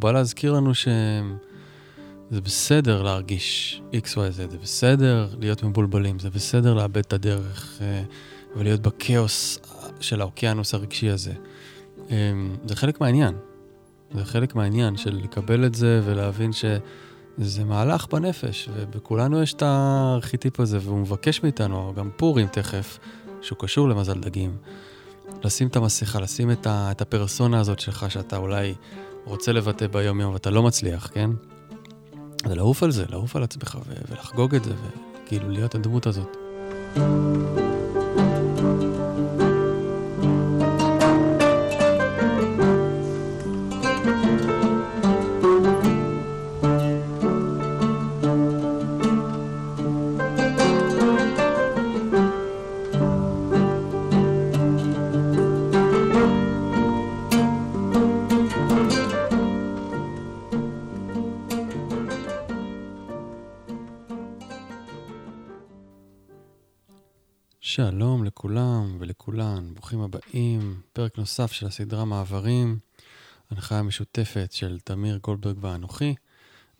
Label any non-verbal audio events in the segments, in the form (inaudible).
הוא בא להזכיר לנו שזה בסדר להרגיש XYZ, זה בסדר להיות מבולבלים, זה בסדר לאבד את הדרך אה, ולהיות בכאוס של האוקיינוס הרגשי הזה. אה, זה חלק מהעניין. זה חלק מהעניין של לקבל את זה ולהבין שזה מהלך בנפש, ובכולנו יש את הארכיטיפ הזה, והוא מבקש מאיתנו, גם פורים תכף, שהוא קשור למזל דגים. לשים את המסכה, לשים את, ה, את הפרסונה הזאת שלך, שאתה אולי רוצה לבטא ביום-יום ואתה לא מצליח, כן? אז לעוף על זה, לעוף על עצמך ולחגוג את זה, וכאילו להיות הדמות הזאת. שלום פרק נוסף של הסדרה מעברים, הנחיה משותפת של תמיר גולדברג ואנוכי.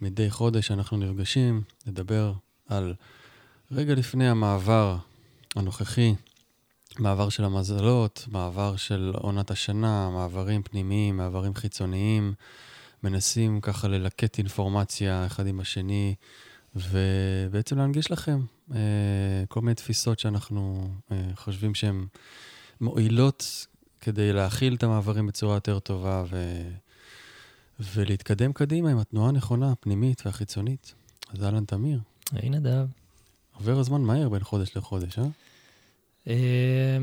מדי חודש אנחנו נפגשים לדבר על רגע לפני המעבר הנוכחי, מעבר של המזלות, מעבר של עונת השנה, מעברים פנימיים, מעברים חיצוניים. מנסים ככה ללקט אינפורמציה אחד עם השני. ובעצם להנגיש לכם אה, כל מיני תפיסות שאנחנו אה, חושבים שהן מועילות כדי להכיל את המעברים בצורה יותר טובה ו... ולהתקדם קדימה עם התנועה הנכונה, הפנימית והחיצונית. אז אהלן תמיר. היי נדב. עובר הזמן מהר בין חודש לחודש, אה? אה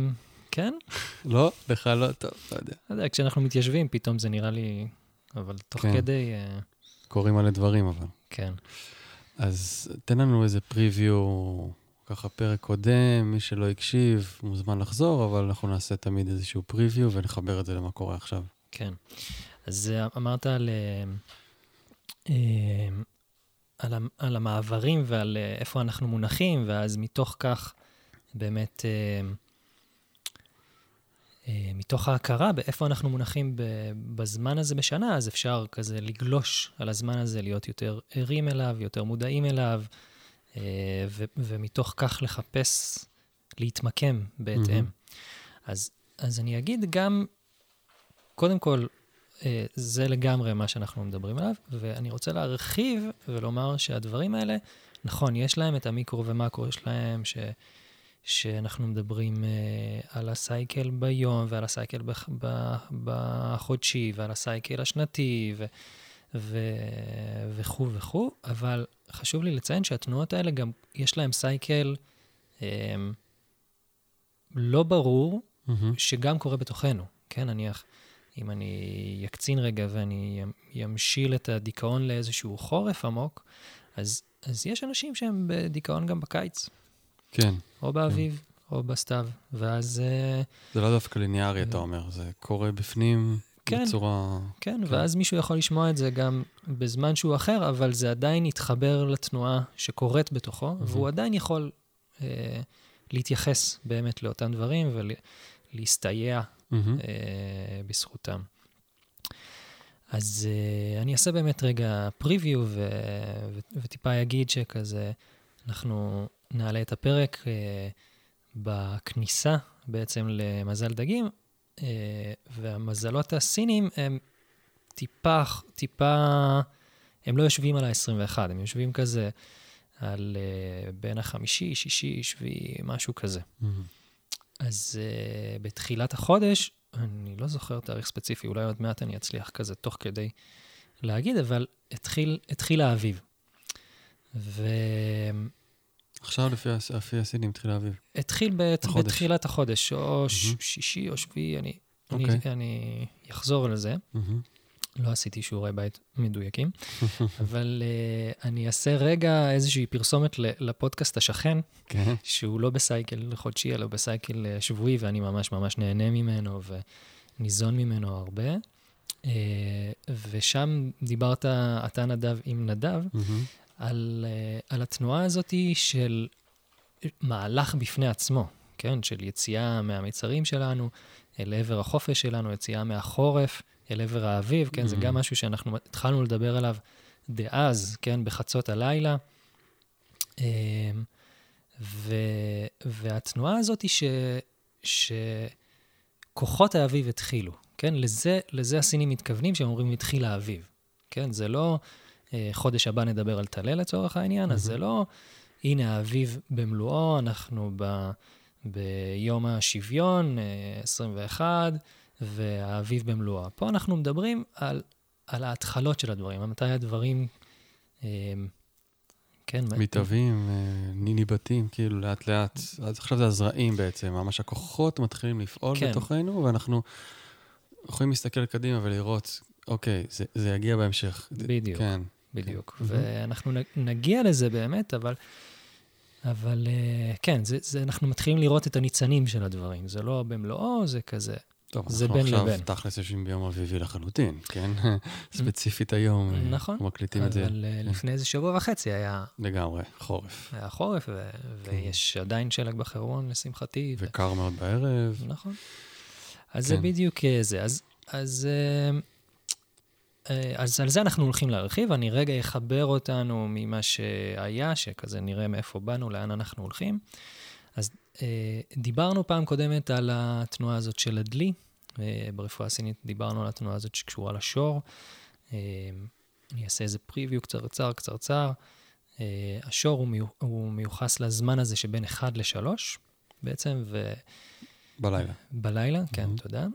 כן. (laughs) לא? לך לא טוב, לא יודע. לא יודע, כשאנחנו מתיישבים, פתאום זה נראה לי... אבל תוך כן. כדי... אה, קורים מלא דברים, אבל. כן. אז תן לנו איזה פריוויו, ככה פרק קודם, מי שלא הקשיב מוזמן לחזור, אבל אנחנו נעשה תמיד איזשהו פריוויו ונחבר את זה למה קורה עכשיו. כן. אז אה, אמרת על, אה, אה, על, על המעברים ועל איפה אנחנו מונחים, ואז מתוך כך באמת, מתוך ההכרה באיפה אנחנו מונחים בזמן הזה בשנה, אז אפשר כזה לגלוש על הזמן הזה, להיות יותר ערים אליו, יותר מודעים אליו, ו- ומתוך כך לחפש להתמקם בהתאם. מהמם. אז, אז אני אגיד גם, קודם כל, אה, זה לגמרי מה שאנחנו מדברים עליו, ואני רוצה להרחיב ולומר שהדברים האלה, נכון, יש להם את המיקרו ומקרו, יש להם ש, שאנחנו מדברים אה, על הסייקל ביום ועל הסייקל בח, בחודשי ועל הסייקל השנתי ו, ו, וכו' וכו', אבל חשוב לי לציין שהתנועות האלה גם, יש להם סייקל אה, לא ברור, מהמם. שגם קורה בתוכנו, כן? נניח, אם אני יקצין רגע ואני ימשיל את הדיכאון לאיזשהו חורף עמוק, אז, אז יש אנשים שהם בדיכאון גם בקיץ, כן, או באביב, או בסתיו, ואז, אה, זה לא דווקא ליניארי, אתה אומר, זה קורה בפנים כן. בצורה... כן, כן. ואז מישהו יכול לשמוע את זה גם בזמן שהוא אחר, אבל זה עדיין יתחבר לתנועה שקורית בתוכו, והוא עדיין יכול אה, להתייחס באמת לאותם דברים ולהסתייע מהמם. אה, בזכותם. אז אה, אני אעשה באמת רגע פריוויו ו- ו- וטיפה אגיד שכזה, אנחנו נעלה את הפרק אה, בכניסה בעצם למזל דגים, והמזלות הסינים הם טיפה, טיפה, הם לא יושבים על ה-21, הם יושבים כזה על אה, בין החמישי, שישי, שביעי, משהו כזה. מהמם. אז uh, בתחילת החודש, אני לא זוכר תאריך ספציפי, אולי עוד מעט אני אצליח כזה תוך כדי להגיד, אבל התחיל, התחיל האביב. והתחיל עכשיו לפי הס- לפי הסינים התחיל האביב. בת, החודש. בתחילת החודש, או ש- מהמם. שישי או שביעי, אני, אוקיי. אני, אני אחזור לזה. מהמם. לא עשיתי שיעורי בית מדויקים, (laughs) אבל uh, אני אעשה רגע איזושהי פרסומת לפודקאסט השכן, כן. שהוא לא בסייקל חודשי, אלא בסייקל אה, שבועי, ואני ממש ממש נהנה ממנו וניזון ממנו הרבה. אה, ושם דיברת, אתה נדב עם נדב, מהמם. על, אה, על התנועה הזאת של מהלך בפני עצמו, כן? של יציאה מהמצרים שלנו אל עבר החופש שלנו, יציאה מהחורף אל עבר האביב, כן? זה Mhm. גם משהו שאנחנו התחלנו לדבר עליו דאז, כן? בחצות הלילה. אמ, ו, והתנועה הזאת היא ש, שכוחות האביב התחילו, כן? לזה, לזה הסינים מתכוונים כשהם אומרים התחיל האביב, כן? זה לא אה, חודש הבא נדבר על טלה לצורך העניין, אז זה לא, הנה האביב במלואו, אנחנו ב, ביום השוויון, אה, 21, והאביב במלואו. פה אנחנו מדברים על, על ההתחלות של הדברים, מתי הדברים, אה, כן, מתהווים, אה, ניבטים, כאילו לאט לאט. אז עכשיו זה הזרעים בעצם, ממש הכוחות מתחילים לפעול כן. בתוכנו, ואנחנו יכולים להסתכל קדימה ולראות, אוקיי, זה, זה יגיע בהמשך. בדיוק. כן. בדיוק. כן. ואנחנו נגיע לזה באמת, אבל, אבל אה, כן, זה, זה, אנחנו מתחילים לראות את הניצנים של הדברים. זה לא במלואו, זה כזה. טוב, זה אנחנו בין עכשיו לבין. תכלס יושבים ביום אביבי לחלוטין, כן? (laughs) ספציפית היום. אה, נכון. אנחנו מקליטים את זה אבל אה, לפני איזה שבוע וחצי היה, לגמרי, חורף. היה חורף, ו, ויש עדיין שלג בחרמון, לשמחתי. ו- וקר מאוד בערב. נכון. אז זה כן. בדיוק אה, זה. אז, אז, אז על זה אנחנו הולכים להרחיב. אני רגע אחבר אותנו ממה שהיה, שכזה נראה מאיפה באנו, לאן אנחנו הולכים. אז אה, דיברנו פעם קודמת על התנועה הזאת של הדלי. אה, ברפואה הסינית דיברנו על התנועה הזאת שקשורה לשור. אה, אני אעשה איזה פריוויו קצרצר, קצרצר. אה, השור הוא, מיוח, הוא מיוחס לזמן הזה שבין 1 ל-3 בעצם, ו... בלילה. בלילה, כן, Mhm. תודה.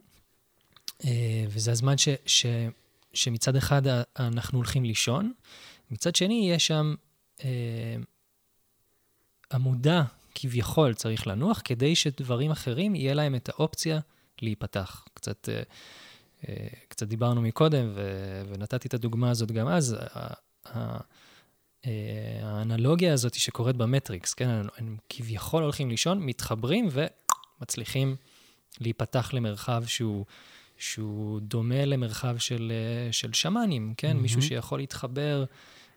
אה, וזה הזמן ש, ש, שמצד אחד אנחנו הולכים לישון, מצד שני יש שם אה, עמודה כביכול צריך לנוח, כדי שדברים אחרים יהיה להם את האופציה להיפתח. קצת, אה, אה, קצת דיברנו מקודם, ו, ונתתי את הדוגמה הזאת גם אז. אה, האנלוגיה הזאת שקורית במטריקס, כן? הם כביכול הולכים לישון, מתחברים ומצליחים להיפתח למרחב שהוא, שהוא דומה למרחב של, אה, של שמאנים, כן? Mm-hmm. מישהו שיכול להתחבר,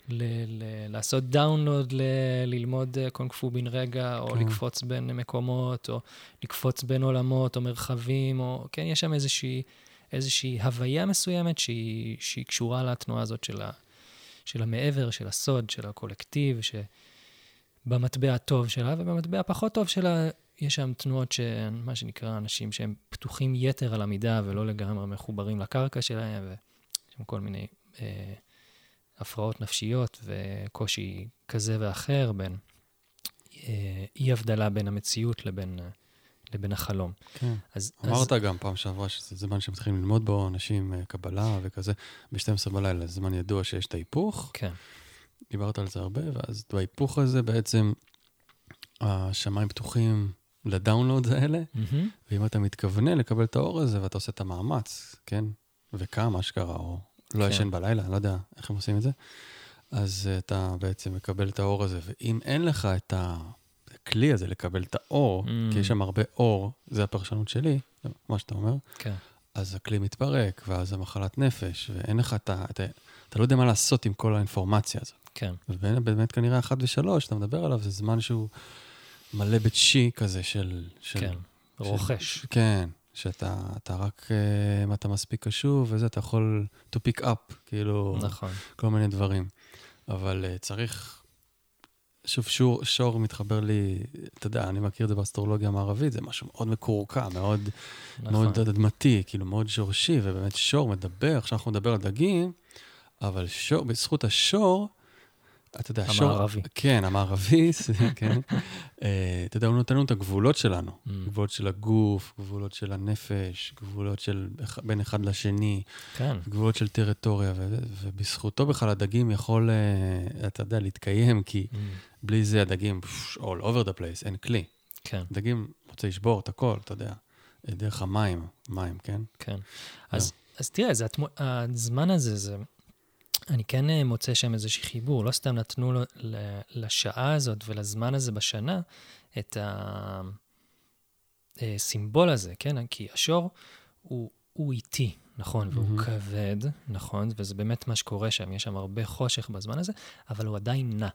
ל, ל, לעשות דאונלוד, ל, ללמוד אה, קונג פו בן רגע, או כן. לקפוץ בין מקומות, או לקפוץ בין עולמות, או מרחבים, או... כן, יש שם איזושהי, איזושהי הוויה מסוימת שהיא, שהיא קשורה לתנועה הזאת של, ה, של המעבר, של הסוד, של הקולקטיב, שבמטבע הטוב שלה, ובמטבע הפחות טוב שלה, יש שם תנועות שהן, מה שנקרא, אנשים שהם פתוחים יתר על המידה ולא לגמרי מחוברים לקרקע שלהם, ויש שם כל מיני אה, הפרעות נפשיות וקושי כזה ואחר בין אה, אי הבדלה בין המציאות לבין, אה, לבין החלום. כן. אז, אמרת גם פעם שעברה שזה זמן שמתחילים ללמוד בו, אנשים אה, קבלה וכזה, ב-12 בלילה, זה זמן ידוע שיש את ההיפוך, אז, כן, דיברת על זה הרבה, ואז בהיפוך הזה בעצם השמיים פתוחים לדאונלוד האלה, מהמם, ואם אתה מתכוונה לקבל את האור הזה ואתה עושה את המאמץ, כן? וקם, אשכרה, או לא כן. ישן בלילה, אני לא יודע איך הם עושים את זה, אז אתה בעצם מקבל את האור הזה, ואם אין לך את הכלי הזה לקבל את האור, Mm. כי יש שם הרבה אור, זה הפרשנות שלי, מה שאתה אומר, כן, אז הכלי מתפרק, ואז המחלת נפש, ואין לך את ה... אתה, אתה לא יודע מה לעשות עם כל האינפורמציה הזאת. כן, ובאמת כנראה אחת ושלוש, אתה מדבר עליו, זה זמן שהוא מלא בצ'י כזה של... של כן, רוכש. כן, שאתה אתה רק, אה, אם אתה מספיק קשוב וזה, אתה יכול to pick up, כאילו, נכון, כל מיני דברים. אבל uh, צריך, שוב, שור, שור מתחבר לי, אתה יודע, אני מכיר את זה באסטרולוגיה המערבית, זה משהו מאוד מקורקע, מאוד, נכון. מאוד אדמתי, כאילו מאוד שורשי, ובאמת שור מדבר, עכשיו אנחנו נדבר על דגים, אבל שור, בזכות השור, אתה יודע, שור... המערבי. כן, המערבי, (laughs) כן. אה, אתה יודע, הוא נותן לנו את הגבולות שלנו. Mm. גבולות של הגוף, גבולות של הנפש, גבולות של בין אחד לשני, כן, גבולות של טריטוריה, ו- ובזכותו בכלל הדגים יכול, אה, אתה יודע, להתקיים, כי Mm, בלי זה הדגים all over the place, אין כלי. כן, דגים רוצה לשבור את הכל, אתה יודע, דרך המים, מים, כן? כן. אז, אז תראה, זה. הזמן הזה, זה... אני כן אה, מוצא שם איזשהו חיבור, לא סתם נתנו לו, לשעה הזאת ולזמן הזה בשנה את הסימבול הזה, כן? כי השור הוא, הוא איטי, נכון, והוא מהמם. כבד, נכון, וזה באמת מה שקורה שם, יש שם הרבה חושך בזמן הזה, אבל הוא עדיין נע.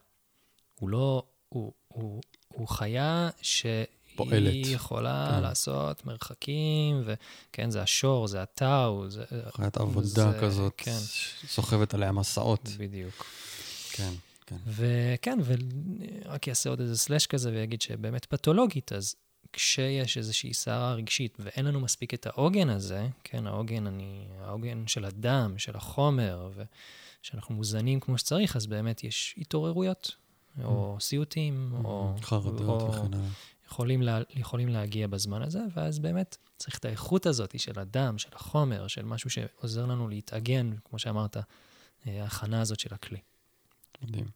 הוא לא, הוא, הוא, הוא חיה פועלת. היא יכולה כן. לעשות מרחקים, וכן, זה השור, זה הטאו, זה... חיית עבודה זה- כזאת, כן. סוחבת עליה מסעות. בדיוק. כן, כן. וכן, ורק יעשה עוד איזה סלאש כזה ויגיד שבאמת פתולוגית, אז כשיש איזושהי סערה רגשית ואין לנו מספיק את העוגן הזה, כן, העוגן, אני, העוגן של הדם, של החומר, ושאנחנו מוזנים כמו שצריך, אז באמת יש התעוררויות, או סיוטים, או... חרדות וכן הלאה. יכולים, לה, יכולים להגיע בזמן הזה, ואז באמת צריך את האיכות הזאת של הדם, של החומר, של משהו שעוזר לנו להתאגן, כמו שאמרת, אה, ההכנה הזאת של הכלי. מדהים.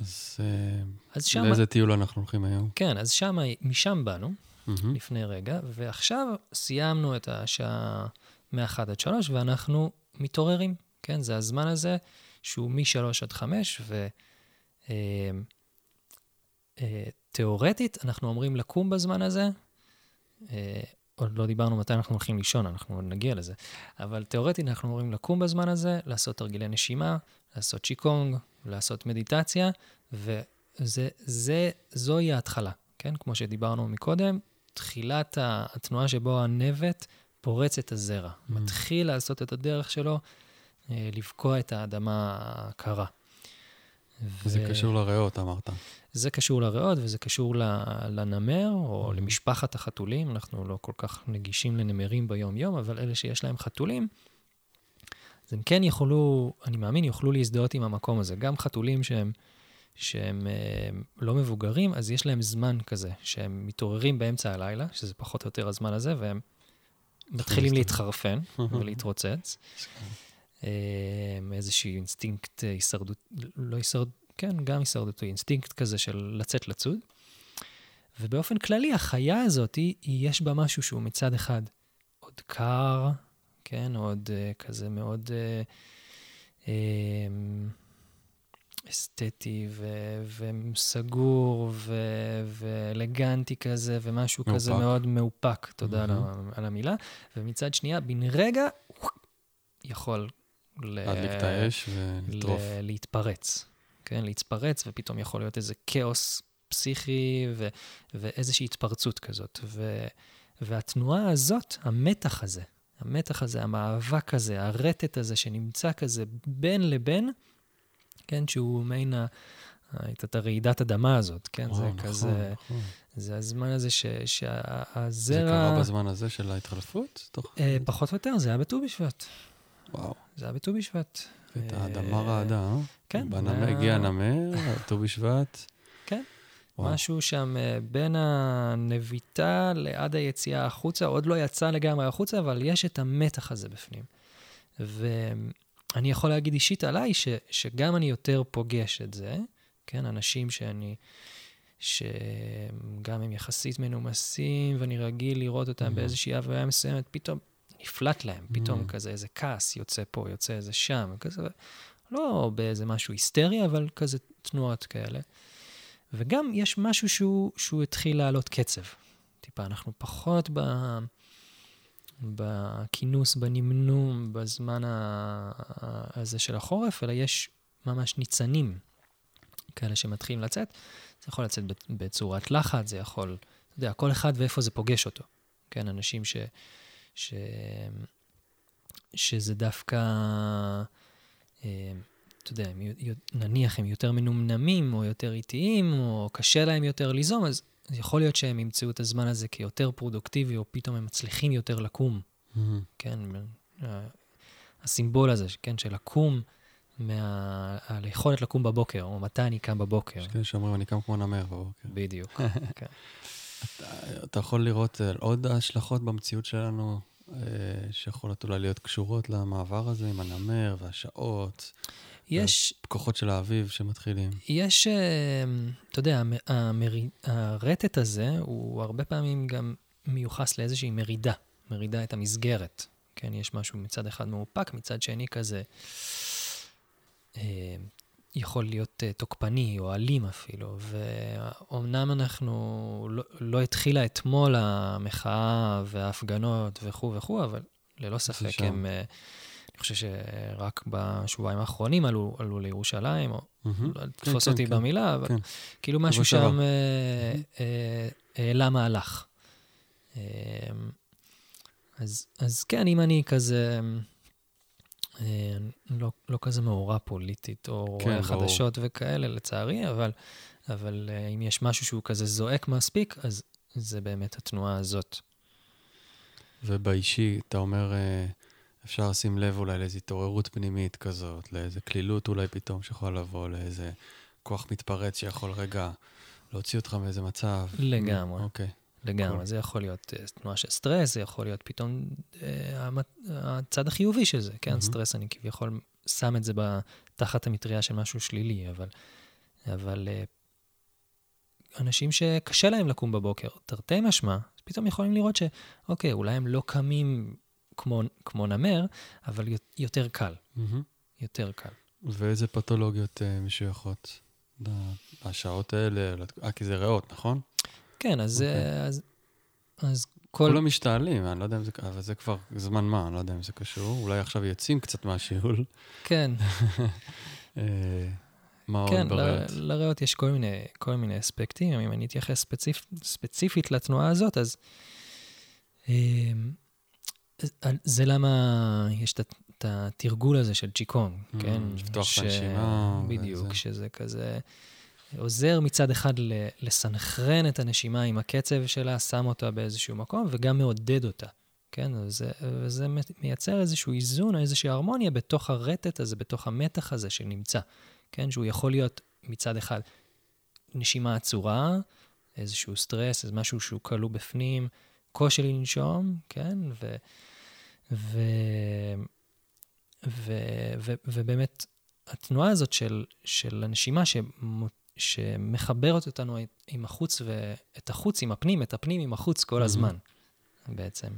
אז אה, אז שם, לאיזה טיול אנחנו הולכים היום? כן, אז שם, משם באנו, מהמם. לפני רגע, ועכשיו סיימנו את השעה מ-1 עד 3, ואנחנו מתעוררים, כן? זה הזמן הזה שהוא מ-3 עד 5, ו... אה, תיאורטית, אנחנו אמורים לקום בזמן הזה. אה, עוד לא דיברנו מתי אנחנו הולכים לישון, אנחנו עוד נגיע לזה. אבל תיאורטית אנחנו אמורים לקום בזמן הזה, לעשות תרגילי נשימה, לעשות צ'יקונג, לעשות מדיטציה, וזה, זה, זוהי ההתחלה, כן? כמו שדיברנו מקודם, תחילת התנועה שבו הנבט פורץ את הזרע. Mm. מתחיל לעשות את הדרך שלו, אה, לבקוע את האדמה הקרה. זה ו- קשור לריאות, אמרת. זה קשור לריאות וזה קשור לנמר או Mhm. למשפחת החתולים. אנחנו לא כל כך נגישים לנמרים ביום-יום, אבל אלה שיש להם חתולים, אז הם כן יוכלו, אני מאמין, יוכלו להזדהות עם המקום הזה. גם חתולים שהם, שהם אה, לא מבוגרים, אז יש להם זמן כזה, שהם מתעוררים באמצע הלילה, שזה פחות או יותר הזמן הזה, והם מתחילים. להתחרפן ולהתרוצץ. אה, איזשהו אינסטינקט אה, הישרדות, לא הישרד, כן, גם הישרדותי, אינסטינקט כזה של לצאת לצוד. ובאופן כללי, החיה הזאת, היא, יש בה משהו שהוא מצד אחד עוד קר, כן, עוד אה, כזה מאוד אה, אמ, אסתטי ו- וסגור ו- ואלגנטי כזה, ומשהו מאופק. כזה מאוד מאופק, תודה על, מהמם. ה- על המילה. ומצד שנייה, בן רגע, יכול ל- להדליק את האש ולטרוף. ל- להתפרץ, כן? להתפרץ, ופתאום יכול להיות איזה כאוס פסיכי ו- ואיזושהי התפרצות כזאת. ו- והתנועה הזאת, המתח הזה, המתח הזה, המאבק הזה, הרטט הזה שנמצא כזה בין לבין, כן, שהוא מעין, ה- הייתה את הרעידת אדמה הזאת, כן? וואו, זה נכון, כזה, נכון. זה הזמן הזה ש- זה שהזרע... קרה בזמן הזה של ההתחלפות? תוך... אה, פחות או יותר, זה היה בט"ו בשבט. וואו. זה היה בט"ו בשבט. ואת אה, האדמה רעדה, אה? כן, בנמר, הגיע הנמר, ט"ו בשבט. כן. משהו שם אה, בין הנביטה לעד היציאה החוצה, עוד לא יצא לגמרי החוצה, אבל יש את המתח הזה בפנים. ואני יכול להגיד אישית עליי, ש, שגם אני יותר פוגש את זה, כן, אנשים שאני, שגם הם יחסית מנומסים, ואני רגיל לראות אותם Mhm. באיזושהי הוויה מסוימת, פתאום נפלט להם, פתאום Mhm. כזה איזה כעס יוצא פה, יוצא איזה שם, כזה, לא באיזה משהו היסטרי, אבל כזה תנועות כאלה. וגם יש משהו שהוא, שהוא התחיל לעלות קצב. טיפה, אנחנו פחות ב, בכינוס, בנמנום, בזמן ה, הזה של החורף, אלא יש ממש ניצנים כאלה שמתחילים לצאת. זה יכול לצאת בצורת לחץ, זה יכול, אתה יודע, כל אחד ואיפה זה פוגש אותו. כן, אנשים ש... ש... שזה דווקא, אה, אתה יודע, הם, נניח הם יותר מנומנמים או יותר איטיים, או קשה להם יותר ליזום, אז יכול להיות שהם ימצאו את הזמן הזה כיותר פרודוקטיבי, או פתאום הם מצליחים יותר לקום, מהמם. כן? הסימבול הזה, כן, של לקום, מה... על היכולת לקום בבוקר, או מתי אני קם בבוקר. יש כאלה שאומרים, אני קם כמו נמר בבוקר. בדיוק. (laughs) כן. אתה- אתה יכול לראות אה, עוד השלכות במציאות שלנו, אה, שיכולות אולי להיות קשורות למעבר הזה עם הנמר והשעות, יש, כוחות של האביב שמתחילים. יש, אה, אתה יודע, המ- המרי- הרטט הזה הוא הרבה פעמים גם מיוחס לאיזושהי מרידה, מרידה את המסגרת. כן, יש משהו מצד אחד מאופק, מצד שני כזה יכול להיות אה, תוקפני או אלים אפילו. ואומנם אנחנו, לא, לא התחילה אתמול המחאה וההפגנות וכו' וכו', אבל ללא ספק. הם... אה, אני חושב שרק בשבועיים האחרונים עלו, עלו לירושלים, או מהמם. לא כן, כן, אותי כן. במילה, אבל כן. כאילו משהו. שם אה, אה, העלה מהלך. אה, אז, אז כן, אם אני כזה, לא, לא כזה מאורע פוליטית, או כן, רואה. חדשות וכאלה, לצערי, אבל, אבל אה, אם יש משהו שהוא כזה זועק מספיק, אז זה באמת התנועה הזאת. ובאישי, אתה אומר, אה, אפשר לשים לב אולי לאיזו התעוררות פנימית כזאת, לאיזו קלילות אולי פתאום שיכולה לבוא, לאיזה כוח מתפרץ שיכול רגע להוציא אותך מאיזה מצב. לגמרי. אוקיי. לגמרי, cool. זה יכול להיות אה, תנועה של סטרס, זה יכול להיות פתאום אה, הצד החיובי של זה, כן? מהמם. סטרס, אני כביכול שם את זה תחת המטריה של משהו שלילי, אבל, אבל אה, אנשים שקשה להם לקום בבוקר, תרתי משמע, פתאום יכולים לראות שאוקיי, אולי הם לא קמים כמו, כמו נמר, אבל יותר קל, מהמם. יותר קל. ואיזה פתולוגיות אה, משויכות לשעות האלה? אה, כי זה ריאות, נכון? כן, אז, אוקיי. אה, אז, אז כל... כולם משתעלים, אני לא יודע אם זה, אבל זה כבר זמן מה, אני לא יודע אם זה קשור. אולי עכשיו יוצאים קצת מהשיעול. כן, (laughs) אה, מה כן, עוד בריאות? ל- לריאות יש כל מיני, כל מיני אספקטים. אם אני אתייחס ספציפ, ספציפית לתנועה הזאת, אז אמ, זה למה יש את התרגול הזה של צ'יקונג, Mm, כן? לפתוח את הנשימה בדיוק. שזה כזה עוזר מצד אחד לסנכרן את הנשימה עם הקצב שלה, שם אותה באיזשהו מקום, וגם מעודד אותה. כן, וזה, וזה מייצר איזשהו איזון, איזושהי הרמוניה בתוך הרטט הזה, בתוך המתח הזה שנמצא. כן, שהוא יכול להיות מצד אחד נשימה עצורה, איזשהו סטרס, איזה משהו שהוא כלוא בפנים, קושי לנשום, כן, ו... ו... ו... ו... ובאמת, התנועה הזאת של, של הנשימה שמו... שמחברת אותנו עם החוץ, ואת החוץ עם הפנים, את הפנים עם החוץ כל Mhm. הזמן, בעצם.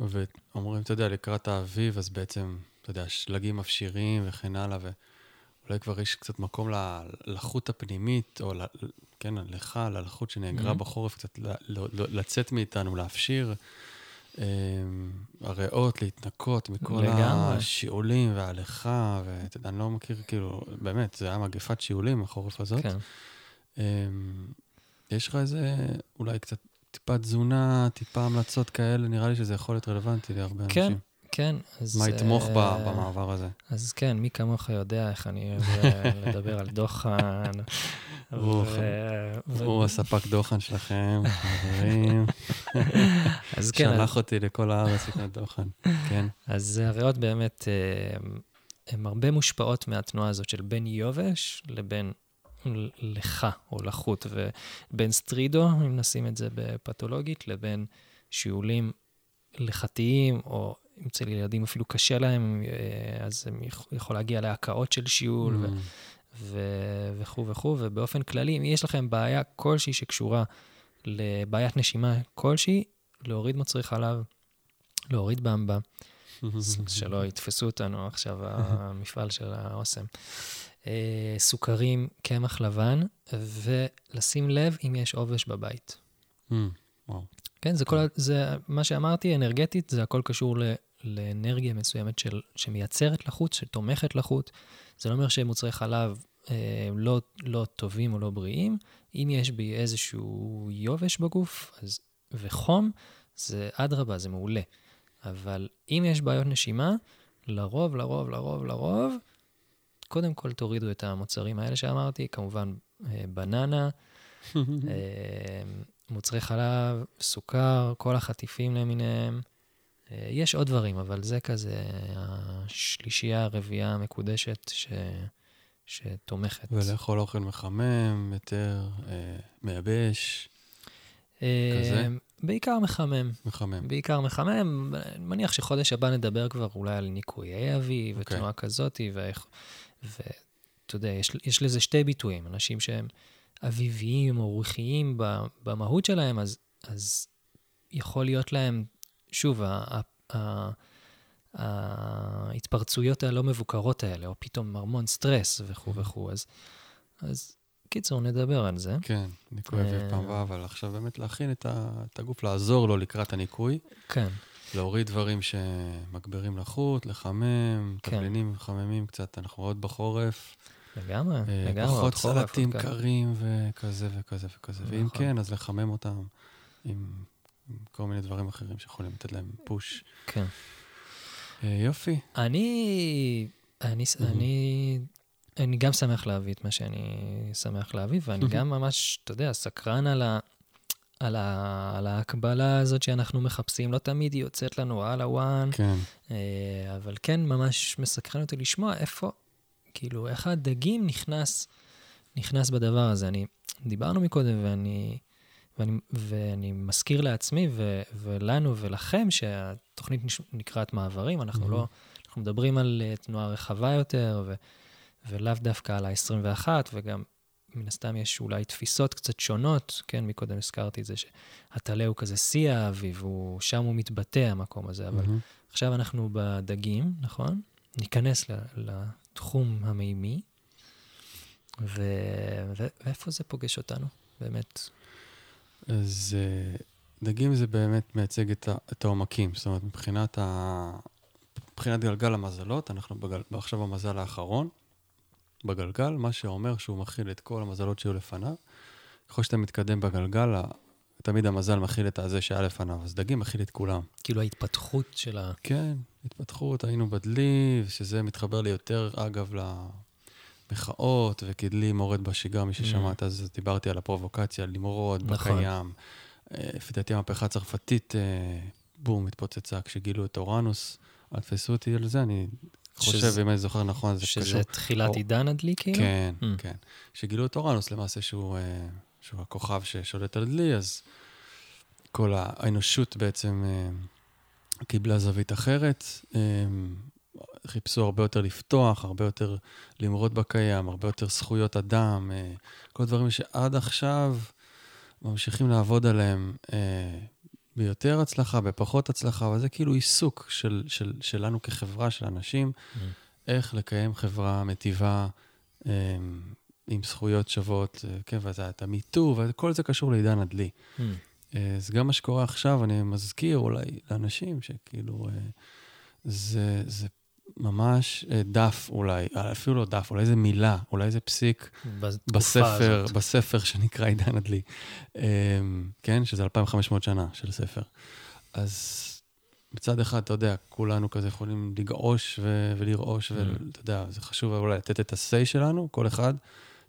ואומרים, אתה יודע, לקראת האביב, אז בעצם, אתה יודע, שלגים מפשירים וכן הלאה, ואולי כבר יש קצת מקום ל- לחוט הפנימית, או ל- כן, לך, ללחות שנאגרה Mhm. בחורף, קצת ל- לצאת מאיתנו, להפשיר. אמ, הריאות, להתנקות מכל לגמרי. השיעולים וההליכה, ואתה יודע, אני לא מכיר, כאילו, באמת, זה היה מגפת שיעולים, החורף הזאת. כן. אמ, יש לך איזה, אולי קצת טיפה תזונה, טיפה המלצות כאלה, נראה לי שזה יכול להיות רלוונטי להרבה כן, אנשים. כן, אז... מה יתמוך ב- אה, במעבר הזה? אז כן, מי כמוך יודע איך אני אוהב אה, לדבר על דוחן. הוא- הספק דוחן שלכם, חברים. (laughs) אז כן, שלח אותי לכל הארץ לקנות דוחן. כן. אז הריאות באמת, אה, הן הרבה מושפעות מהתנועה הזאת של בין יובש לבין לך או לחות, ובין סטרידו, אם נשים את זה בפתולוגית, לבין שיעולים לחתיים, או אם אצל ילדים אפילו קשה להם, אה, אז הם יכ- יכול להגיע להקאות של שיעול, ו- וכו' וכו', ובאופן כללי, אם יש לכם בעיה כלשהי שקשורה לבעיית נשימה כלשהי, להוריד מוצרי חלב, להוריד במבה, (laughs) שלא יתפסו אותנו עכשיו המפעל של האוסם. אה, סוכרים, קמח לבן, ולשים לב אם יש עובש בבית. וואו. כן, זה כל, ה- זה מה שאמרתי, אנרגטית, זה הכל קשור ל, לאנרגיה מסוימת של, שמייצרת לחוט, שתומכת לחוט. זה לא אומר שמוצרי חלב לא, לא טובים או לא בריאים. אם יש בי איזשהו יובש בגוף אז, וחום, זה אדרבה, זה מעולה. אבל אם יש בעיות נשימה, לרוב, לרוב, לרוב, לרוב, קודם כל תורידו את המוצרים האלה שאמרתי, כמובן אה, בננה, (laughs) אה, מוצרי חלב, סוכר, כל החטיפים למיניהם. אה, יש עוד דברים, אבל זה כזה השלישייה, הרביעייה המקודשת ש... שתומכת. ולאכול אוכל מחמם, יותר אה, מייבש, אה, כזה? בעיקר מחמם. מחמם. בעיקר מחמם. אני מניח שחודש הבא נדבר כבר אולי על ניקויי אביב אוקיי. ותנועה כזאתי, ואיך... ואתה יודע, יש, יש לזה שתי ביטויים. אנשים שהם אביביים או רוחיים במהות שלהם, אז, אז יכול להיות להם, שוב, ה, ה, ה, ההתפרצויות הלא מבוקרות האלה, או פתאום המון סטרס וכו' וכו'. אז, אז קיצור, נדבר על זה. כן, ניקוי אה. פעם הבאה, אבל עכשיו באמת להכין את ה- את הגוף, לעזור לו לקראת הניקוי. כן. להוריד דברים שמגבירים לחות, לחמם, כן. תבלינים מחממים קצת, אנחנו עוד בחורף. לגמרי, אה, לגמרי. פחות סלטים. קרים וכזה וכזה וכזה. ואם נכון. כן, אז לחמם אותם עם עם כל מיני דברים אחרים שיכולים לתת להם פוש. כן. אה, יופי. אני, אני, מהמם. אני, אני גם שמח להביא את מה שאני שמח להביא, ואני. גם ממש, אתה יודע, סקרן על, ה, על, ה, על ההקבלה הזאת שאנחנו מחפשים. לא תמיד היא יוצאת לנו על הוואן, כן. אה, אבל כן ממש מסקרן אותי לשמוע איפה, כאילו, איך הדגים נכנס, נכנס בדבר הזה. אני, דיברנו מקודם, ואני, ואני, ואני מזכיר לעצמי ו, ולנו ולכם שהתוכנית נש- נקראת מעברים, אנחנו מהמם. לא, אנחנו מדברים על אה, תנועה רחבה יותר, ו, ולאו דווקא על ה-21, וגם מן הסתם יש אולי תפיסות קצת שונות, כן, מקודם הזכרתי את זה שהטלה הוא כזה שיא האביב, הוא, שם הוא מתבטא, המקום הזה, אבל מהמם. עכשיו אנחנו בדגים, נכון? ניכנס לתחום המימי, ו... ו... ואיפה זה פוגש אותנו, באמת? אז אה, דגים זה באמת מייצג את, ה, את העומקים. זאת אומרת, מבחינת, ה, מבחינת גלגל המזלות, אנחנו בגל, עכשיו במזל האחרון, בגלגל, מה שאומר שהוא מכיל את כל המזלות שהיו לפניו. ככל שאתה מתקדם בגלגל, תמיד המזל מכיל את הזה שהיה לפניו, אז דגים מכיל את כולם. כאילו ההתפתחות של ה... כן, התפתחות, היינו בדלי, שזה מתחבר לי יותר, אגב, למחאות, וכדלי מורד בשגרה, מי ששמעת, אז דיברתי על הפרובוקציה, למרוד Mm. נכון. בקיים. אה, לפי דעתי המהפכה הצרפתית, אה, בום, התפוצצה כשגילו את אורנוס. אל תפסו אותי על זה, אני חושב, שזה- אם אני זוכר נכון, זה קשור. שזה תחילת או- עידן הדלי, כאילו? כן, Mm. כן. שגילו את אורנוס למעשה שהוא, אה, שהוא הכוכב ששולט על דלי, אז כל האנושות בעצם קיבלה זווית אחרת. חיפשו הרבה יותר לפתוח, הרבה יותר למרוד בקיים, הרבה יותר זכויות אדם, כל הדברים שעד עכשיו ממשיכים לעבוד עליהם אה, ביותר הצלחה, בפחות הצלחה, אבל זה כאילו עיסוק של, של, שלנו כחברה, של אנשים, Mm. איך לקיים חברה מטיבה אה, עם זכויות שוות, אה, כן, ואז היה את המיטו, וכל זה קשור לעידן הדלי. Mm. אה, אז גם מה שקורה עכשיו, אני מזכיר אולי לאנשים שכאילו, אה, זה, זה ממש אה, דף אולי, אה, אפילו לא דף, אולי זה מילה, אולי זה פסיק בספר, הזאת. בספר שנקרא עידן הדלי. אה, כן, שזה 2,500 שנה של ספר. אז מצד אחד, אתה יודע, כולנו כזה יכולים לגעוש ו- ולרעוש, Mm. ואתה יודע, זה חשוב אולי לתת את ה-say שלנו, כל אחד,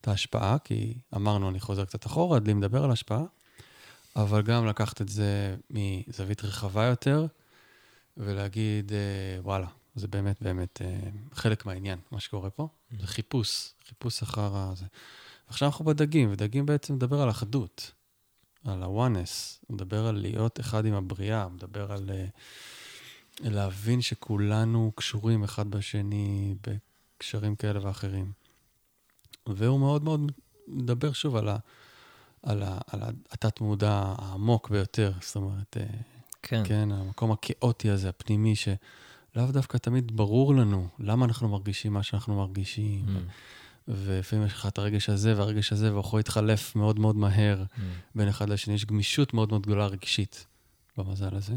את ההשפעה, כי אמרנו, אני חוזר קצת אחורה, הדלי מדבר על השפעה, אבל גם לקחת את זה מזווית רחבה יותר, ולהגיד, אה, וואלה, זה באמת באמת אה, חלק מהעניין, מה שקורה פה. זה חיפוש, חיפוש אחר הזה. עכשיו אנחנו בדגים, ודגים בעצם מדבר על אחדות, על הוא מדבר על להיות אחד עם הבריאה, מדבר על אה, להבין שכולנו קשורים אחד בשני בקשרים כאלה ואחרים. והוא מאוד מאוד מדבר שוב על, ה, על, ה, על התת-מודע העמוק ביותר, זאת אומרת, אה, כן. כן, המקום הכאוטי הזה, הפנימי, שלאו דווקא תמיד ברור לנו למה אנחנו מרגישים מה שאנחנו מרגישים. Mm. ולפעמים יש לך את הרגש הזה והרגש הזה, והוא יכול להתחלף מאוד מאוד מהר Mm. בין אחד לשני. יש גמישות מאוד מאוד גדולה רגשית במזל הזה.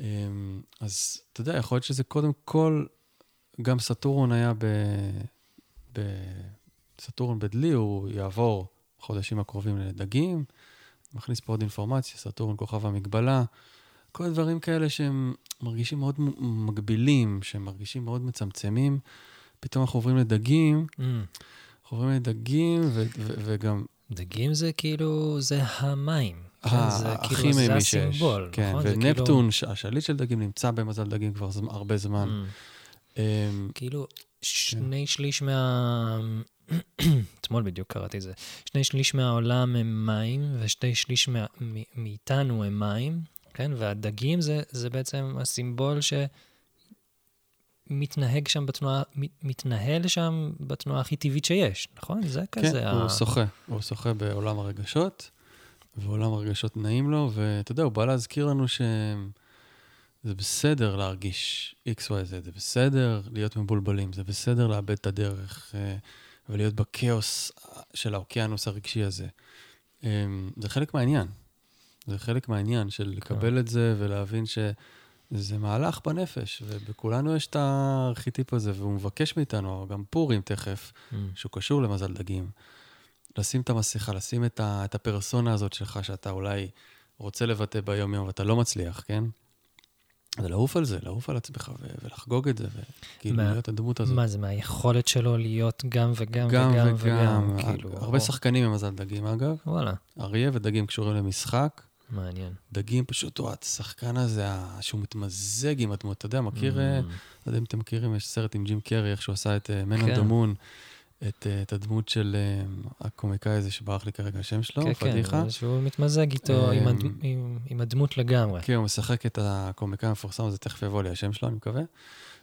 אמ, אז אתה יודע, יכול להיות שזה קודם כל, גם סטורון היה ב... ב... סטורון בדלי, הוא יעבור בחודשים הקרובים לדגים, מכניס פה עוד אינפורמציה, סטורון כוכב המגבלה, כל הדברים כאלה שהם מרגישים מאוד מגבילים, שהם מרגישים מאוד מצמצמים. פתאום אנחנו עוברים לדגים, Mm. אנחנו עוברים לדגים, ו- ו- וגם דגים זה כאילו, זה המים. כן? ה- זה הכי כאילו, זה מימי שיש. הסימבול, כן, נכון? זה ונפטון, ש- השליט של דגים, נמצא במזל דגים כבר זמ- הרבה כאילו, זמן. Mm. אמ, כאילו, שני שליש מה... (clears throat) אתמול בדיוק קראתי את זה. שני שליש מהעולם הם מים, ושני שליש מה... מ- מאיתנו הם מים, כן? והדגים זה, זה בעצם הסימבול שמתנהג שם בתנועה, מת- מתנהל שם בתנועה הכי טבעית שיש, נכון? זה כן, כזה הוא שוחה. הוא שוחה בעולם הרגשות, ועולם הרגשות נעים לו, ואתה יודע, הוא בא להזכיר לנו שזה בסדר להרגיש XYZ, זה בסדר להיות מבולבלים, זה בסדר לאבד את הדרך אה, ולהיות בכאוס של האוקיינוס הרגשי הזה. אה, זה חלק מהעניין. זה חלק מהעניין של לקבל את זה ולהבין שזה מהלך בנפש, ובכולנו יש את הארכיטיפ הזה, והוא מבקש מאיתנו, גם פורים תכף, Mm. שהוא קשור למזל דגים, לשים את המסכה, לשים את, ה, את הפרסונה הזאת שלך, שאתה אולי רוצה לבטא ביום-יום ואתה לא מצליח, כן? זה לעוף על זה, לעוף על עצמך ו- ולחגוג את זה, וכאילו מה- להיות הדמות הזאת. מה זה, מהיכולת שלו להיות גם וגם גם וגם וגם, וגם, כאילו... הרבה או- שחקנים הם מזל דגים אגב, וואלה, אריה ודגים קשורים למשחק. מעניין. דגים פשוט, הוא השחקן הזה, שהוא מתמזג עם הדמות, אתה יודע, מכיר, אה, Mm. לא יודע אם אתם מכירים, יש סרט עם ג'ים קרי, איך שהוא עשה את Man כן. on the Moon, את, אה, את הדמות של אה, הקומיקאי הזה שברח לי כרגע השם שלו, כן, פדיחה. כן, שהוא מתמזג איתו עם הד- עם- עם הדמות לגמרי. כן, הוא משחק את הקומיקאי המפורסם הזה, תכף יבוא לי השם שלו, אני מקווה.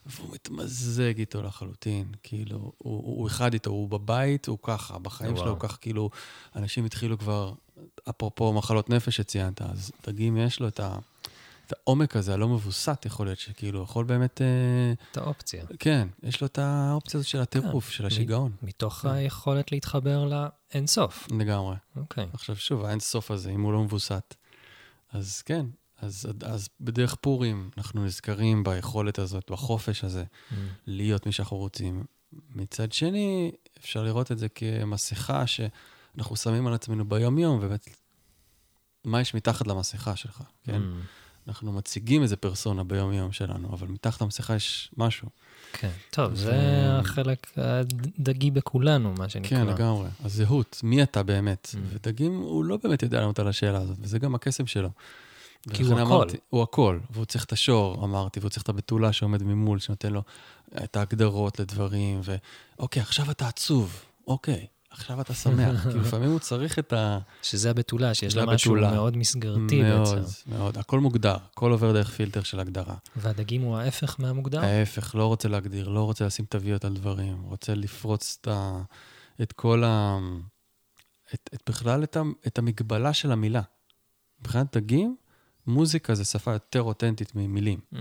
והוא מתמזג איתו לחלוטין, כאילו, הוא, הוא, אחד איתו, הוא בבית, הוא ככה, בחיים שלו. הוא ככה, כאילו, אנשים התחילו כבר, אפרופו מחלות נפש שציינת, אז דגים יש לו את, ה, את העומק הזה, הלא מבוסת, יכול להיות שכאילו, יכול באמת, אה, את האופציה. כן, יש לו את האופציה הזאת של הטירוף, של השיגעון, מתוך כן. היכולת להתחבר לאינסוף. לגמרי. אוקיי. עכשיו שוב, האין סוף הזה, אם הוא לא מבוסת. אז כן, אז, אז בדרך פורים אנחנו נזכרים ביכולת הזאת, בחופש הזה, Mm. להיות מי שאנחנו רוצים. מצד שני, אפשר לראות את זה כמסכה שאנחנו שמים על עצמנו ביום-יום, ובאמת, מה יש מתחת למסכה שלך, כן? Mm. אנחנו מציגים איזה פרסונה ביום-יום שלנו, אבל מתחת למסכה יש משהו. כן. טוב, זה ו- החלק הדגי בכולנו, מה שנקרא. כן, לגמרי. הזהות, מי אתה באמת? Mm. ודגים, הוא לא באמת יודע לענות על השאלה הזאת, וזה גם הקסם שלו. כי הוא הכל. אמרתי, הוא הכל, והוא צריך את השור, אמרתי, והוא צריך את הבתולה שעומד ממול, שנותן לו את ההגדרות לדברים, ואוקיי, עכשיו אתה עצוב, אוקיי, עכשיו אתה שמח. (laughs) כי לפעמים הוא צריך את ה... שזה הבתולה, שיש לה משהו הבתולה. מאוד מסגרתי מאוד, בעצם. מאוד. הכל מוגדר, הכל עובר דרך פילטר של הגדרה. והדגים הוא ההפך מהמוגדר? ההפך, לא רוצה להגדיר, לא רוצה לשים תוויות על דברים, רוצה לפרוץ את, ה, את כל ה... את, את בכלל את, ה, את המגבלה של המילה. מבחינת דגים, מוזיקה זה שפה יותר אותנטית ממילים. Mm,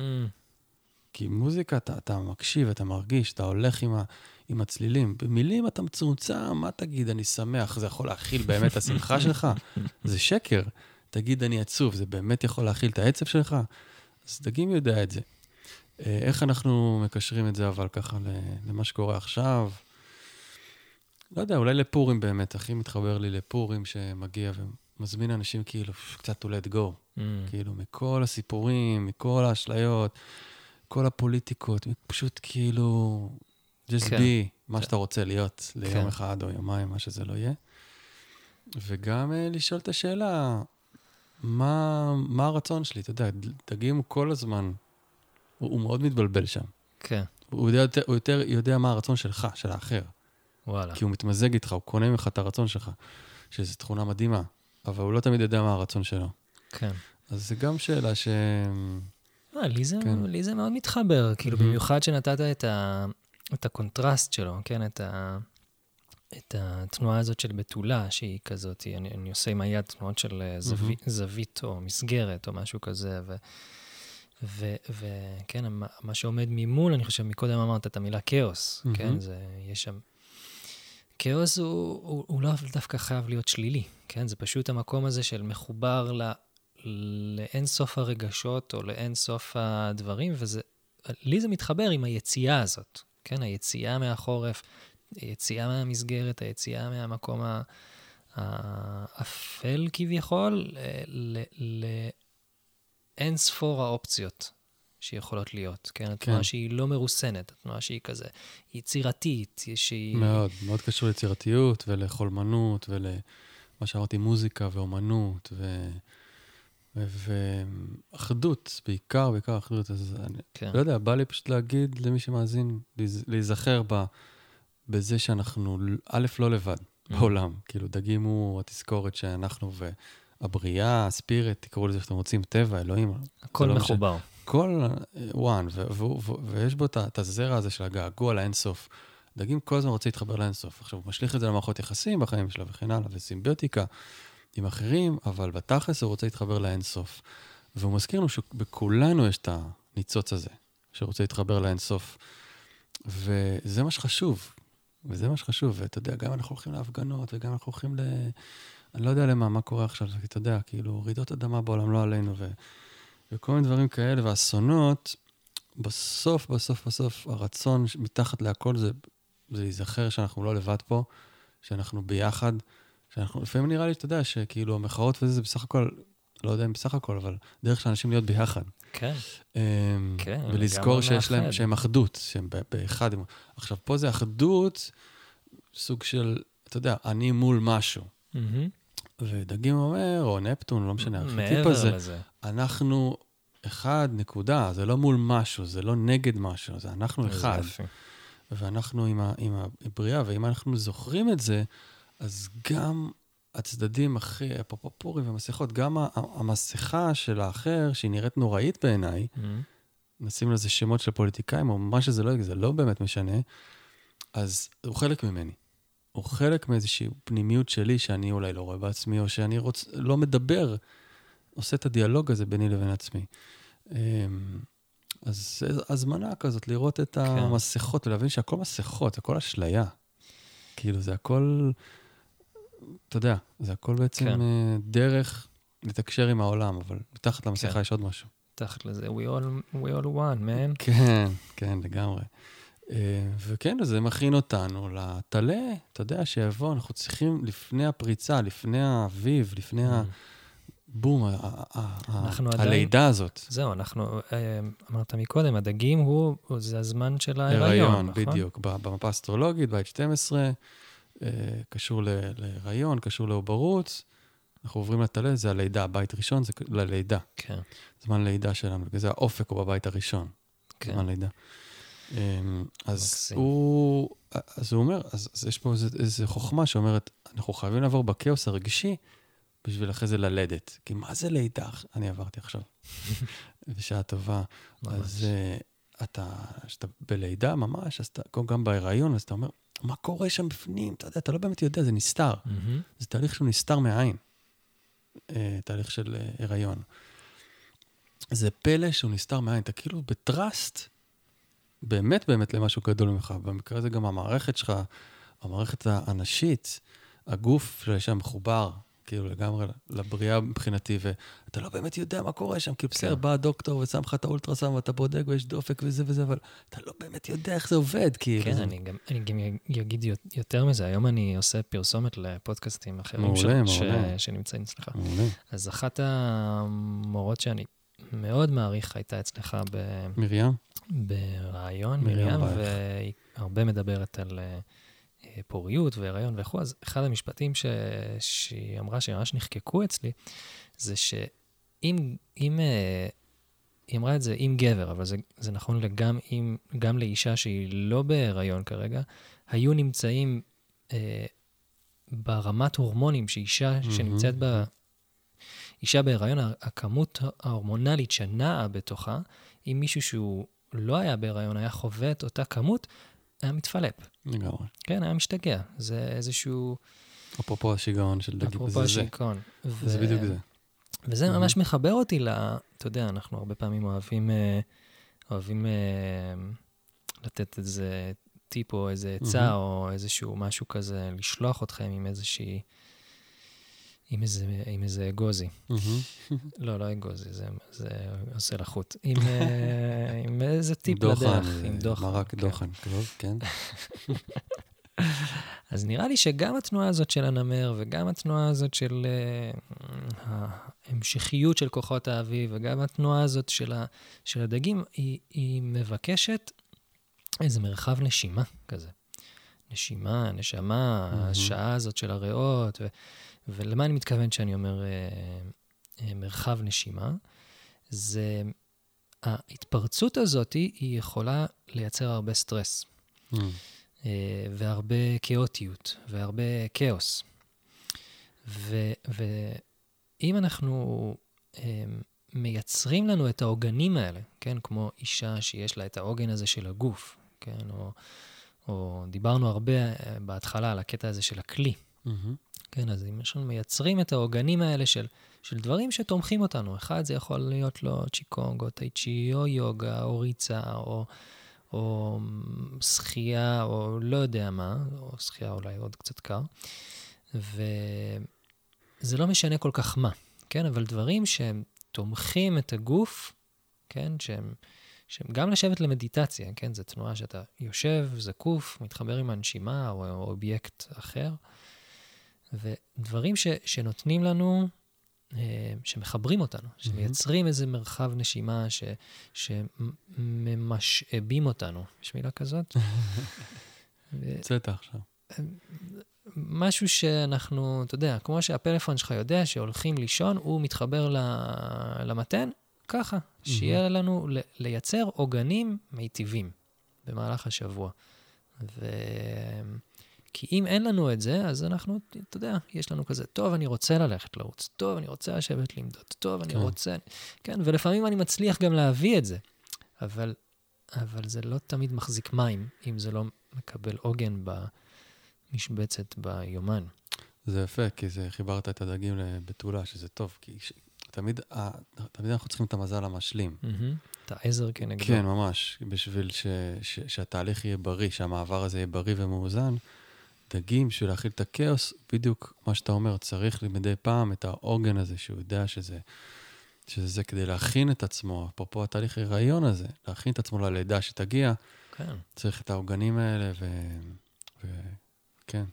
כי מוזיקה, אתה, אתה מקשיב, אתה מרגיש, אתה הולך עם, ה, עם הצלילים. במילים אתה מצומצם, מה תגיד, אני שמח, זה יכול להכיל באמת את השמחה (laughs) שלך? זה שקר. תגיד, אני עצוב, זה באמת יכול להכיל את העצב שלך? אז דגים יודע את זה. אה, איך אנחנו מקשרים את זה, אבל ככה, למה שקורה עכשיו? לא יודע, אולי לפורים באמת, הכי מתחבר לי לפורים שמגיע ומזמין אנשים כאילו קצת to let go. mm. כאילו, מכל הסיפורים, מכל האשליות, כל הפוליטיקות, פשוט כאילו, just כן. be מה כן. שאתה רוצה להיות ליום כן. אחד או יומיים, מה שזה לא יהיה. וגם אה, לשאול את השאלה, מה, מה הרצון שלי? אתה יודע, דגים הוא כל הזמן, הוא, הוא מאוד מתבלבל שם. כן, הוא יודע, יותר, הוא יותר יודע מה הרצון שלך, של האחר. וואלה. כי הוא מתמזג איתך, הוא קונה ממך את הרצון שלך, שזו תכונה מדהימה, אבל הוא לא תמיד יודע מה הרצון שלו. כן. אז זו גם שאלה ש... אה, לי זה, כן. לי זה מאוד מתחבר, כאילו מהמם. במיוחד שנתת את, ה, את הקונטרסט שלו, כן? את, ה, את התנועה הזאת של בתולה, שהיא כזאת, אני, אני עושה עם היד תנועות של אה, זווית, זווית או מסגרת או משהו כזה, ו, וכן, מה, שעומד ממול, אני חושב, מקודם אמרת את המילה כאוס, מהמם. כן? זה, יש שם... כאוס הוא, הוא, הוא לא דווקא חייב להיות שלילי, כן? זה פשוט המקום הזה של מחובר ל... לאין סוף הרגשות או לאין סוף הדברים, וזה, לי זה מתחבר עם היציאה הזאת, כן? היציאה מהחורף, היציאה מהמסגרת, היציאה מהמקום האפל כביכול, ל- לאין ספור האופציות שיכולות להיות, כן? התנועה כן. שהיא לא מרוסנת, התנועה שהיא כזה יצירתית, שהיא... מאוד, מאוד קשור ליצירתיות ולחולמנות ולמה שאמרתי, מוזיקה ואומנות ו... ו- ואחדות, בעיקר, בעיקר אחדות. אז אני כן. לא יודע, בא לי פשוט להגיד למי שמאזין, להיז- להיזכר ב... בזה שאנחנו, א', לא לבד בעולם. כאילו, דגים הוא התזכורת שאנחנו והבריאה, הספיריט, תקראו לזה שאתם רוצים, טבע, אלוהים, הכל לא משנה. כל וואן, ו- ו- ו- ויש בו את הזרע הזה של הגעגוע לאינסוף. דגים כל הזמן רוצים להתחבר לאינסוף. עכשיו, הוא משליך את זה למערכות יחסים בחיים שלו וכן הלאה, וסימביוטיקה עם אחרים, אבל בתכלס הוא רוצה להתחבר לאינסוף. והוא מזכיר לנו שבכולנו יש את הניצוץ הזה, שרוצה להתחבר לאינסוף. וזה מה שחשוב, וזה מה שחשוב. ואתה יודע, גם אנחנו הולכים להפגנות, וגם אנחנו הולכים ל... אני לא יודע למה, מה קורה עכשיו, אתה יודע, כאילו, רעידות אדמה בעולם לא עלינו, ו, וכל מיני דברים כאלה, ואסונות, בסוף, בסוף, בסוף, הרצון מתחת להכל זה, זה להיזכר שאנחנו לא לבד פה, שאנחנו ביחד, שאנחנו, לפעמים נראה לי, אתה יודע, שכאילו המחאות וזה, זה בסך הכל, לא יודע אם בסך הכל, אבל דרך של אנשים להיות ביחד. כן. אמ, כן, ולזכור שיש להם. שהם אחדות, שהם באחד. עכשיו, פה זה אחדות, סוג של, אתה יודע, אני מול משהו. מהמם. ודגים אומר, או נפטון, לא משנה, הארכיטיפ הזה, לזה. אנחנו אחד, נקודה. זה לא מול משהו, זה לא נגד משהו, זה אנחנו זה אחד. יפה. ואנחנו עם, ה, עם הבריאה, ואם אנחנו זוכרים את זה, אז גם הצדדים הכי, אפרופו פורים ומסכות, גם המסכה של האחר, שהיא נראית נוראית בעיניי, מהמם. נשים לזה שמות של פוליטיקאים, או מה שזה לא יהיה, זה לא באמת משנה, אז הוא חלק ממני. הוא חלק מאיזושהי פנימיות שלי שאני אולי לא רואה בעצמי, או שאני רוצ... לא מדבר, עושה את הדיאלוג הזה ביני לבין עצמי. אמ, אז הזמנה כזאת, לראות את המסכות ולהבין שהכל מסכות, הכל אשליה. כאילו, זה הכל, אתה יודע, זה הכל בעצם כן. אה, דרך לתקשר עם העולם, אבל מתחת למסכה כן. יש עוד משהו. תחת לזה, we all, we all one, man. כן, כן, לגמרי. אה, וכן, זה מכין אותנו לטלה, אתה יודע, שיבוא, אנחנו צריכים לפני הפריצה, לפני האביב, לפני ה- אנחנו עדיין- הלידה הזאת. זהו, אנחנו, אה, אמרת מקודם, הדגים הוא, זה הזמן של ההיריון, הריון, נכון? בדיוק. ב- במפה האסטרולוגית, בית 12, אה, קשור להיריון, קשור לעוברות. אנחנו עוברים לטלה, זה הלידה. בית ראשון זה ללידה. כן, זמן לידה שלנו, בגלל זה האופק הוא בבית הראשון. כן. זמן לידה. אמ, אז. הוא, אז הוא אומר, אז, אז יש פה איזו, איזו חוכמה שאומרת, אנחנו חייבים לעבור בכאוס הרגשי בשביל אחרי זה ללדת. כי מה זה לידה? אני עברתי עכשיו. (laughs) בשעה טובה. ממש. אז uh, אתה, כשאתה בלידה ממש, אז אתה, גם בהיריון, אז אתה אומר, מה קורה שם בפנים? אתה יודע, אתה לא באמת יודע, זה נסתר. זה תהליך שהוא נסתר מהעין. אה, תהליך של אה, הריון. זה פלא שהוא נסתר מהעין. אתה כאילו בטראסט, באמת באמת למשהו גדול ממך. במקרה הזה גם המערכת שלך, המערכת הנשית, הגוף שם מחובר, כאילו לגמרי לבריאה מבחינתי, ואתה לא באמת יודע מה קורה שם. כאילו בסדר, כן. בא הדוקטור ושם לך את האולטרסאונד ואתה בודק ויש דופק וזה וזה, אבל אתה לא באמת יודע איך זה עובד, כאילו. כן, אני גם, אני גם אגיד יותר מזה, היום אני עושה פרסומת לפודקאסטים אחרים מעולה, ש- מעולה. ש- שנמצאים אצלך. מעולה. אז אחת המורות שאני מאוד מעריך הייתה אצלך ב... מרים? ברעיון, מרים. והיא הרבה מדברת על אה, פוריות והיריון וכו', אז אחד המשפטים ש... שהיא אמרה שממש נחקקו אצלי, זה שאם, אם, אה, היא אמרה את זה עם גבר, אבל זה, זה נכון גם, עם, גם לאישה שהיא לא בהיריון כרגע, היו נמצאים אה, ברמת הורמונים שאישה מהמם. שנמצאת ב... אישה בהיריון, הכמות ההורמונלית שנעה בתוכה, אם מישהו שהוא לא היה בהיריון, היה חווה את אותה כמות, היה מתפלפ. לגמרי. כן, היה משתגע. זה איזשהו... אפרופו השיגעון של דגים, אפרופו. השיכון. ו- זה בדיוק זה. וזה מהמם. ממש מחבר אותי ל... אתה יודע, אנחנו הרבה פעמים אוהבים, אה, אוהבים אה, לתת איזה טיפ או איזה עצה מהמם. או איזשהו משהו כזה, לשלוח אתכם עם איזושהי... עם איזה, עם איזה אגוזי. לא, לא אגוזי, זה, זה עושה לחוט. עם, אה, עם איזה טיפ דוחן, לדרך, אה, עם דוחן. מרק כן. דוחן, טוב, כן. (laughs) אז נראה לי שגם התנועה הזאת של הנמר, וגם התנועה הזאת של uh, ההמשכיות של כוחות האביב, וגם התנועה הזאת של, ה, של הדגים, היא, היא מבקשת איזה מרחב נשימה כזה. נשימה, נשמה. השעה הזאת של הריאות, ו, ולמה אני מתכוון כשאני אומר uh, uh, מרחב נשימה? זה ההתפרצות הזאת, היא יכולה לייצר הרבה סטרס. מהמם. אה, והרבה כאוטיות, והרבה כאוס. ו- ואם אנחנו אה, מייצרים לנו את העוגנים האלה, כן, כמו אישה שיש לה את העוגן הזה של הגוף, כן, או, או דיברנו הרבה אה, בהתחלה על הקטע הזה של הכלי, מהמם. כן, אז אם לנו מייצרים את העוגנים האלה של, של דברים שתומכים אותנו, אחד זה יכול להיות לו צ'יקונג, או טייצ'י, או יוגה, או ריצה, או, או שחייה, או לא יודע מה, או שחייה אולי עוד קצת קר. ו... זה לא משנה כל כך מה, כן? אבל דברים שהם תומכים את הגוף, כן? שהם, גם לשבת למדיטציה, כן? זו תנועה שאתה יושב, זקוף, מתחבר עם הנשימה או אובייקט אחר, ודברים ש, שנותנים לנו, אה, שמחברים אותנו, שמייצרים איזה מרחב נשימה ש, שממשאבים אותנו. יש מילה כזאת? (laughs) הוצאת עכשיו. משהו שאנחנו, אתה יודע, כמו שהפלאפון שלך יודע שהולכים לישון, הוא מתחבר למתן, ככה, שיהיה לנו לייצר עוגנים מיטיבים במהלך השבוע. ו... כי אם אין לנו את זה, אז אנחנו, אתה יודע, יש לנו כזה, טוב, אני רוצה ללכת לרוץ, טוב, אני רוצה לשבת למדוד, טוב, אני כן. רוצה... כן, ולפעמים אני מצליח גם להביא את זה, אבל, אבל זה לא תמיד מחזיק מים, אם זה לא מקבל עוגן במשבצת ביומן. זה יפה, כי זה חיברת את הדגים לבתולה, שזה טוב, כי ש... תמיד, תמיד אנחנו צריכים את המזל המשלים. Mm-hmm. את העזר כנגדו. כן, ממש, בשביל ש, ש, שהתהליך יהיה בריא, שהמעבר הזה יהיה בריא ומאוזן. דגים, בשביל להכיל את הכאוס, בדיוק מה שאתה אומר, צריך מדי פעם את העוגן הזה, שהוא יודע שזה, שזה זה כדי להכין את עצמו, אפרופו התהליך ההיריון הזה, להכין את עצמו ללידה שתגיע, כן. צריך את העוגנים האלה, וכן.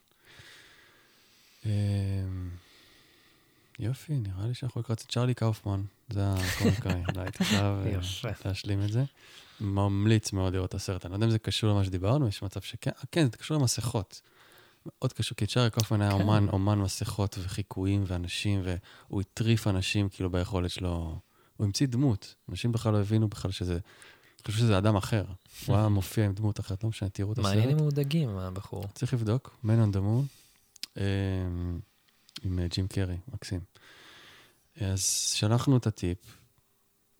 אמ, יופי, נראה לי שאנחנו לקראת צ'רלי קאופמן, זה הקומיקאי, (laughs) אולי הייתי חייב להשלים את זה. ממליץ מאוד לראות את הסרט. אני לא יודע אם זה קשור למה שדיברנו, יש מצב שכן, כן, זה קשור למסכות. מאוד קשור, כי צ'ארי קופמן היה כן. אומן, אומן מסכות וחיקויים ואנשים, והוא הטריף אנשים כאילו ביכולת שלו. הוא המציא דמות. אנשים בכלל לא הבינו בכלל שזה, חשבו שזה אדם אחר. הוא היה מופיע עם דמות אחרת, לא משנה, תראו את הסרט. מעניין אם הוא דגים, הבחור. צריך לבדוק, Man on the Moon, אמ, עם אה, ג'ים קרי, מקסים. אז שלחנו את הטיפ,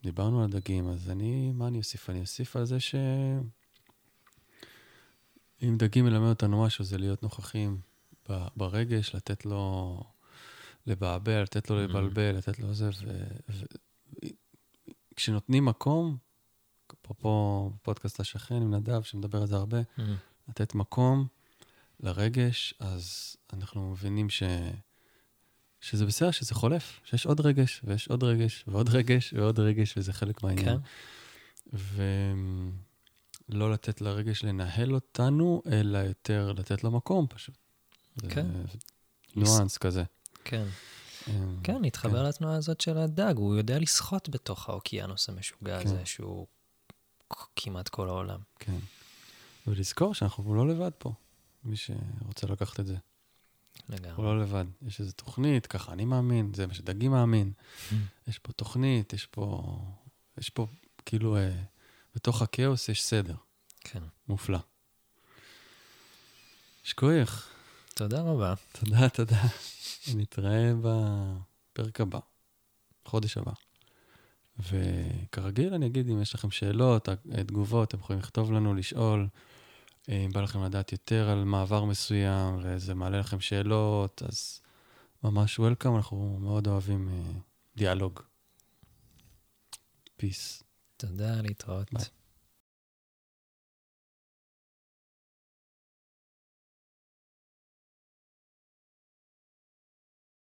דיברנו על דגים, אז אני, מה אני אוסיף? אני אוסיף על זה ש... אם דגים מלמד אותנו משהו, זה להיות נוכחים ברגש, לתת לו לבעבע, לתת לו לבלבל, לתת לו זה, וכשנותנים מקום, אפרופו פודקאסט השכן עם נדב, שמדבר על זה הרבה, לתת מקום לרגש, אז אנחנו מבינים ש... שזה בסדר, שזה חולף, שיש עוד רגש, ויש עוד רגש, ועוד רגש, ועוד רגש, וזה חלק מהעניין. כן. ולא לתת לרגש לנהל אותנו, אלא יותר לתת לו מקום פשוט. כן. ניואנס כזה. כן. אמ, כן, נתחבר כן. לתנועה הזאת של הדג, הוא יודע לשחות בתוך האוקיינוס המשוגע כן. הזה, שהוא כמעט כל העולם. כן. ולזכור שאנחנו לא לבד פה, מי שרוצה לקחת את זה. לגמרי. הוא לא לבד. יש איזו תוכנית, ככה אני מאמין, זה מה שדגי מאמין. Mm. יש פה תוכנית, יש פה, יש פה, כאילו, אה, בתוך הכאוס יש סדר. כן. מופלא. שכוייך. תודה רבה. תודה, תודה. נתראה בפרק הבא, חודש הבא. וכרגיל, אני אגיד, אם יש לכם שאלות, תגובות, אתם יכולים לכתוב לנו, לשאול. אם בא לכם לדעת יותר על מעבר מסוים, וזה מעלה לכם שאלות, אז ממש וולקאם, אנחנו מאוד אוהבים uh, דיאלוג. פיס. תודה, להתראות. ביי.